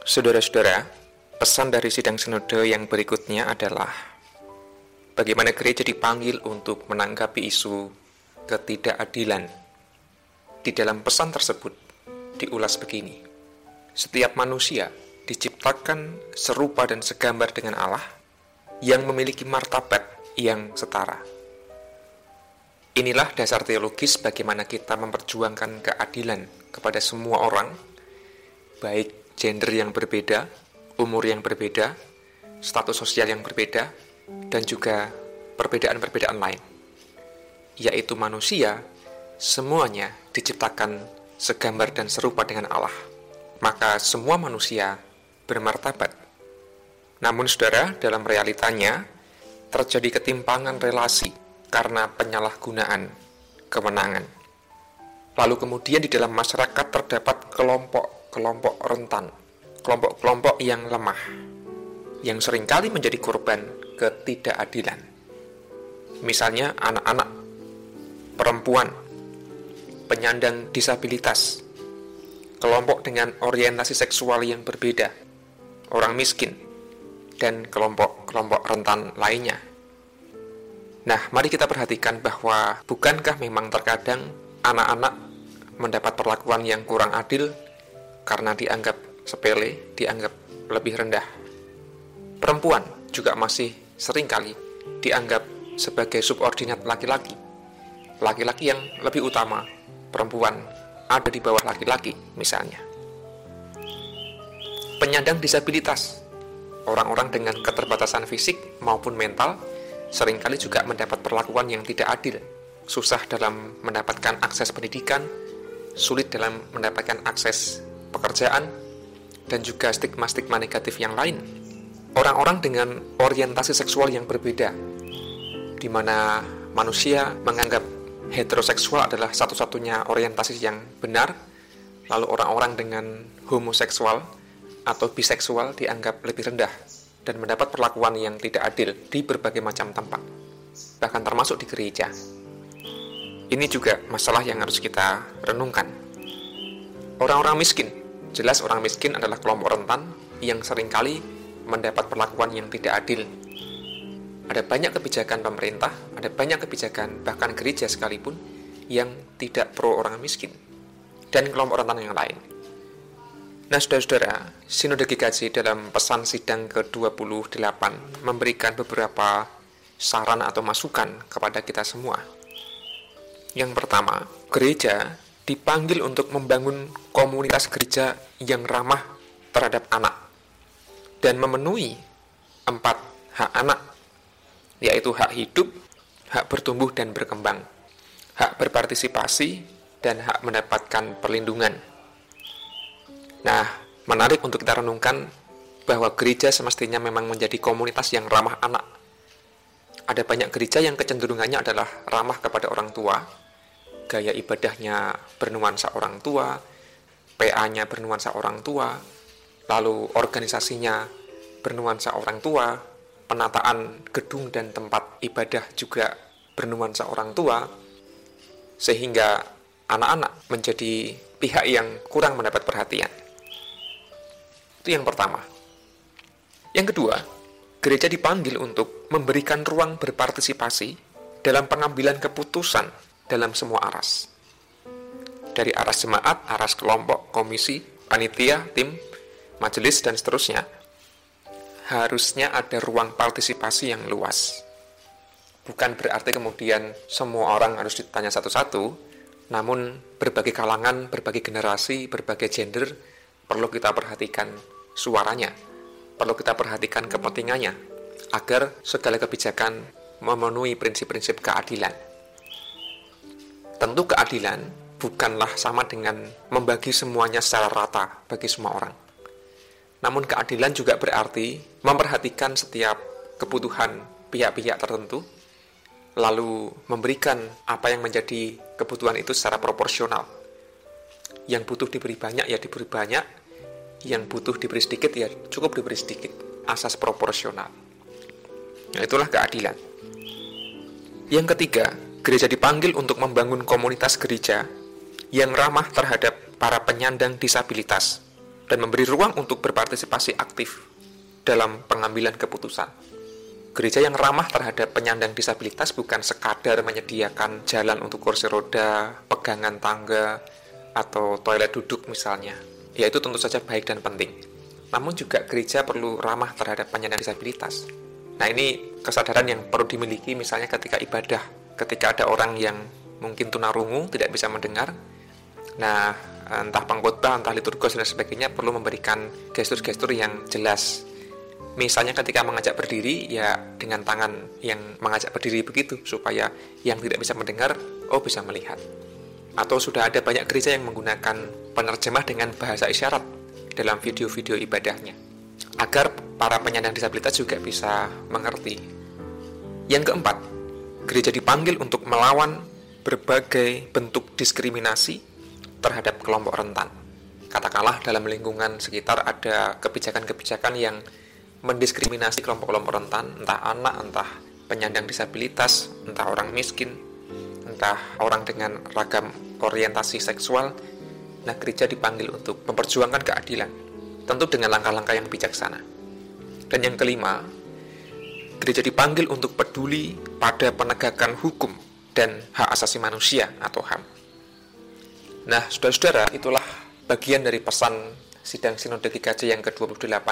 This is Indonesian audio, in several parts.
Saudara-saudara, pesan dari sidang sinode yang berikutnya adalah bagaimana gereja dipanggil untuk menanggapi isu ketidakadilan. Di dalam pesan tersebut diulas begini. Setiap manusia diciptakan serupa dan segambar dengan Allah yang memiliki martabat yang setara. Inilah dasar teologis bagaimana kita memperjuangkan keadilan kepada semua orang, baik gender yang berbeda, umur yang berbeda, status sosial yang berbeda, dan juga perbedaan-perbedaan lain, yaitu manusia, semuanya diciptakan segambar dan serupa dengan Allah. Maka semua manusia bermartabat. Namun saudara, dalam realitanya, terjadi ketimpangan relasi karena penyalahgunaan kewenangan. Lalu kemudian di dalam masyarakat terdapat kelompok-kelompok rentan, kelompok-kelompok yang lemah, yang sering kali menjadi korban ketidakadilan. Misalnya anak-anak, perempuan, penyandang disabilitas, kelompok dengan orientasi seksual yang berbeda, orang miskin, dan kelompok-kelompok rentan lainnya Nah, mari kita perhatikan bahwa bukankah memang terkadang anak-anak mendapat perlakuan yang kurang adil karena dianggap sepele, dianggap lebih rendah. Perempuan juga masih sering kali dianggap sebagai subordinat laki-laki. Laki-laki yang lebih utama, perempuan ada di bawah laki-laki misalnya. Penyandang disabilitas, orang-orang dengan keterbatasan fisik maupun mental sering kali juga mendapat perlakuan yang tidak adil, susah dalam mendapatkan akses pendidikan, sulit dalam mendapatkan akses pekerjaan, dan juga stigma-stigma negatif yang lain. Orang-orang dengan orientasi seksual yang berbeda, di mana manusia menganggap heteroseksual adalah satu-satunya orientasi yang benar, lalu orang-orang dengan homoseksual atau biseksual dianggap lebih rendah dan mendapat perlakuan yang tidak adil di berbagai macam tempat, bahkan termasuk di gereja. Ini juga masalah yang harus kita renungkan. Orang-orang miskin, jelas orang miskin adalah kelompok rentan yang sering kali mendapat perlakuan yang tidak adil. Ada banyak kebijakan pemerintah, ada banyak kebijakan bahkan gereja sekalipun yang tidak pro orang miskin dan kelompok rentan yang lain. Nah, saudara-saudara, Sinode GKJ dalam pesan sidang ke-28 memberikan beberapa saran atau masukan kepada kita semua. Yang pertama, gereja dipanggil untuk membangun komunitas gereja yang ramah terhadap anak dan memenuhi empat hak anak, yaitu hak hidup, hak bertumbuh dan berkembang, hak berpartisipasi, dan hak mendapatkan perlindungan. Nah, menarik untuk kita renungkan bahwa gereja semestinya memang menjadi komunitas yang ramah anak. Ada banyak gereja yang kecenderungannya adalah ramah kepada orang tua, gaya ibadahnya bernuansa orang tua, PA-nya bernuansa orang tua, lalu organisasinya bernuansa orang tua, penataan gedung dan tempat ibadah juga bernuansa orang tua, sehingga anak-anak menjadi pihak yang kurang mendapat perhatian. Itu yang pertama. Yang kedua, gereja dipanggil untuk memberikan ruang berpartisipasi dalam pengambilan keputusan dalam semua aras. Dari aras jemaat, aras kelompok, komisi, panitia, tim, majelis, dan seterusnya, harusnya ada ruang partisipasi yang luas. Bukan berarti kemudian semua orang harus ditanya satu-satu, namun berbagai kalangan, berbagai generasi, berbagai gender perlu kita perhatikan suaranya, perlu kita perhatikan kepentingannya, agar segala kebijakan memenuhi prinsip-prinsip keadilan. Tentu keadilan bukanlah sama dengan membagi semuanya secara rata bagi semua orang. Namun keadilan juga berarti memperhatikan setiap kebutuhan pihak-pihak tertentu, lalu memberikan apa yang menjadi kebutuhan itu secara proporsional yang butuh diberi banyak ya diberi banyak, yang butuh diberi sedikit ya cukup diberi sedikit, asas proporsional. Nah, itulah keadilan. Yang ketiga, gereja dipanggil untuk membangun komunitas gereja yang ramah terhadap para penyandang disabilitas, dan memberi ruang untuk berpartisipasi aktif dalam pengambilan keputusan. Gereja yang ramah terhadap penyandang disabilitas bukan sekadar menyediakan jalan untuk kursi roda, pegangan tangga, atau toilet duduk misalnya. Ya itu tentu saja baik dan penting. Namun juga gereja perlu ramah terhadap penyandang disabilitas. Nah ini kesadaran yang perlu dimiliki misalnya ketika ibadah, ketika ada orang yang mungkin tunarungu, tidak bisa mendengar. Nah, entah pengkhotbah, entah liturgos dan sebagainya perlu memberikan gestur-gestur yang jelas. Misalnya ketika mengajak berdiri, ya dengan tangan yang mengajak berdiri begitu, supaya yang tidak bisa mendengar, oh bisa melihat. Atau sudah ada banyak gereja yang menggunakan penerjemah dengan bahasa isyarat dalam video-video ibadahnya, agar para penyandang disabilitas juga bisa mengerti. Yang keempat, gereja dipanggil untuk melawan berbagai bentuk diskriminasi terhadap kelompok rentan. Katakanlah dalam lingkungan sekitar ada kebijakan-kebijakan yang mendiskriminasi kelompok-kelompok rentan, entah anak, entah penyandang disabilitas, entah orang miskin, entah orang dengan ragam orientasi seksual. Nah, gereja dipanggil untuk memperjuangkan keadilan, tentu dengan langkah-langkah yang bijaksana. Dan yang kelima, gereja dipanggil untuk peduli pada penegakan hukum dan hak asasi manusia atau HAM. Nah, saudara-saudara, itulah bagian dari pesan sidang Sinode GKJ yang ke-28.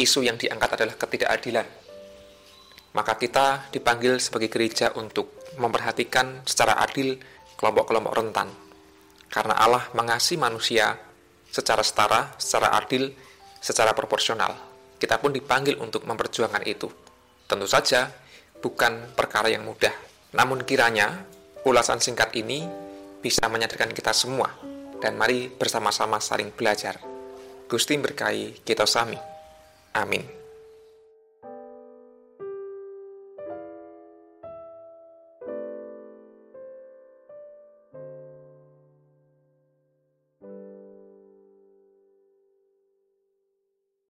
Isu yang diangkat adalah ketidakadilan. Maka kita dipanggil sebagai gereja untuk memperhatikan secara adil kelompok-kelompok rentan. Karena Allah mengasihi manusia secara setara, secara adil, secara proporsional. Kita pun dipanggil untuk memperjuangkan itu. Tentu saja, bukan perkara yang mudah. Namun kiranya, ulasan singkat ini bisa menyadarkan kita semua, dan mari bersama-sama saling belajar. Gusti berkahi kita sami. Amin.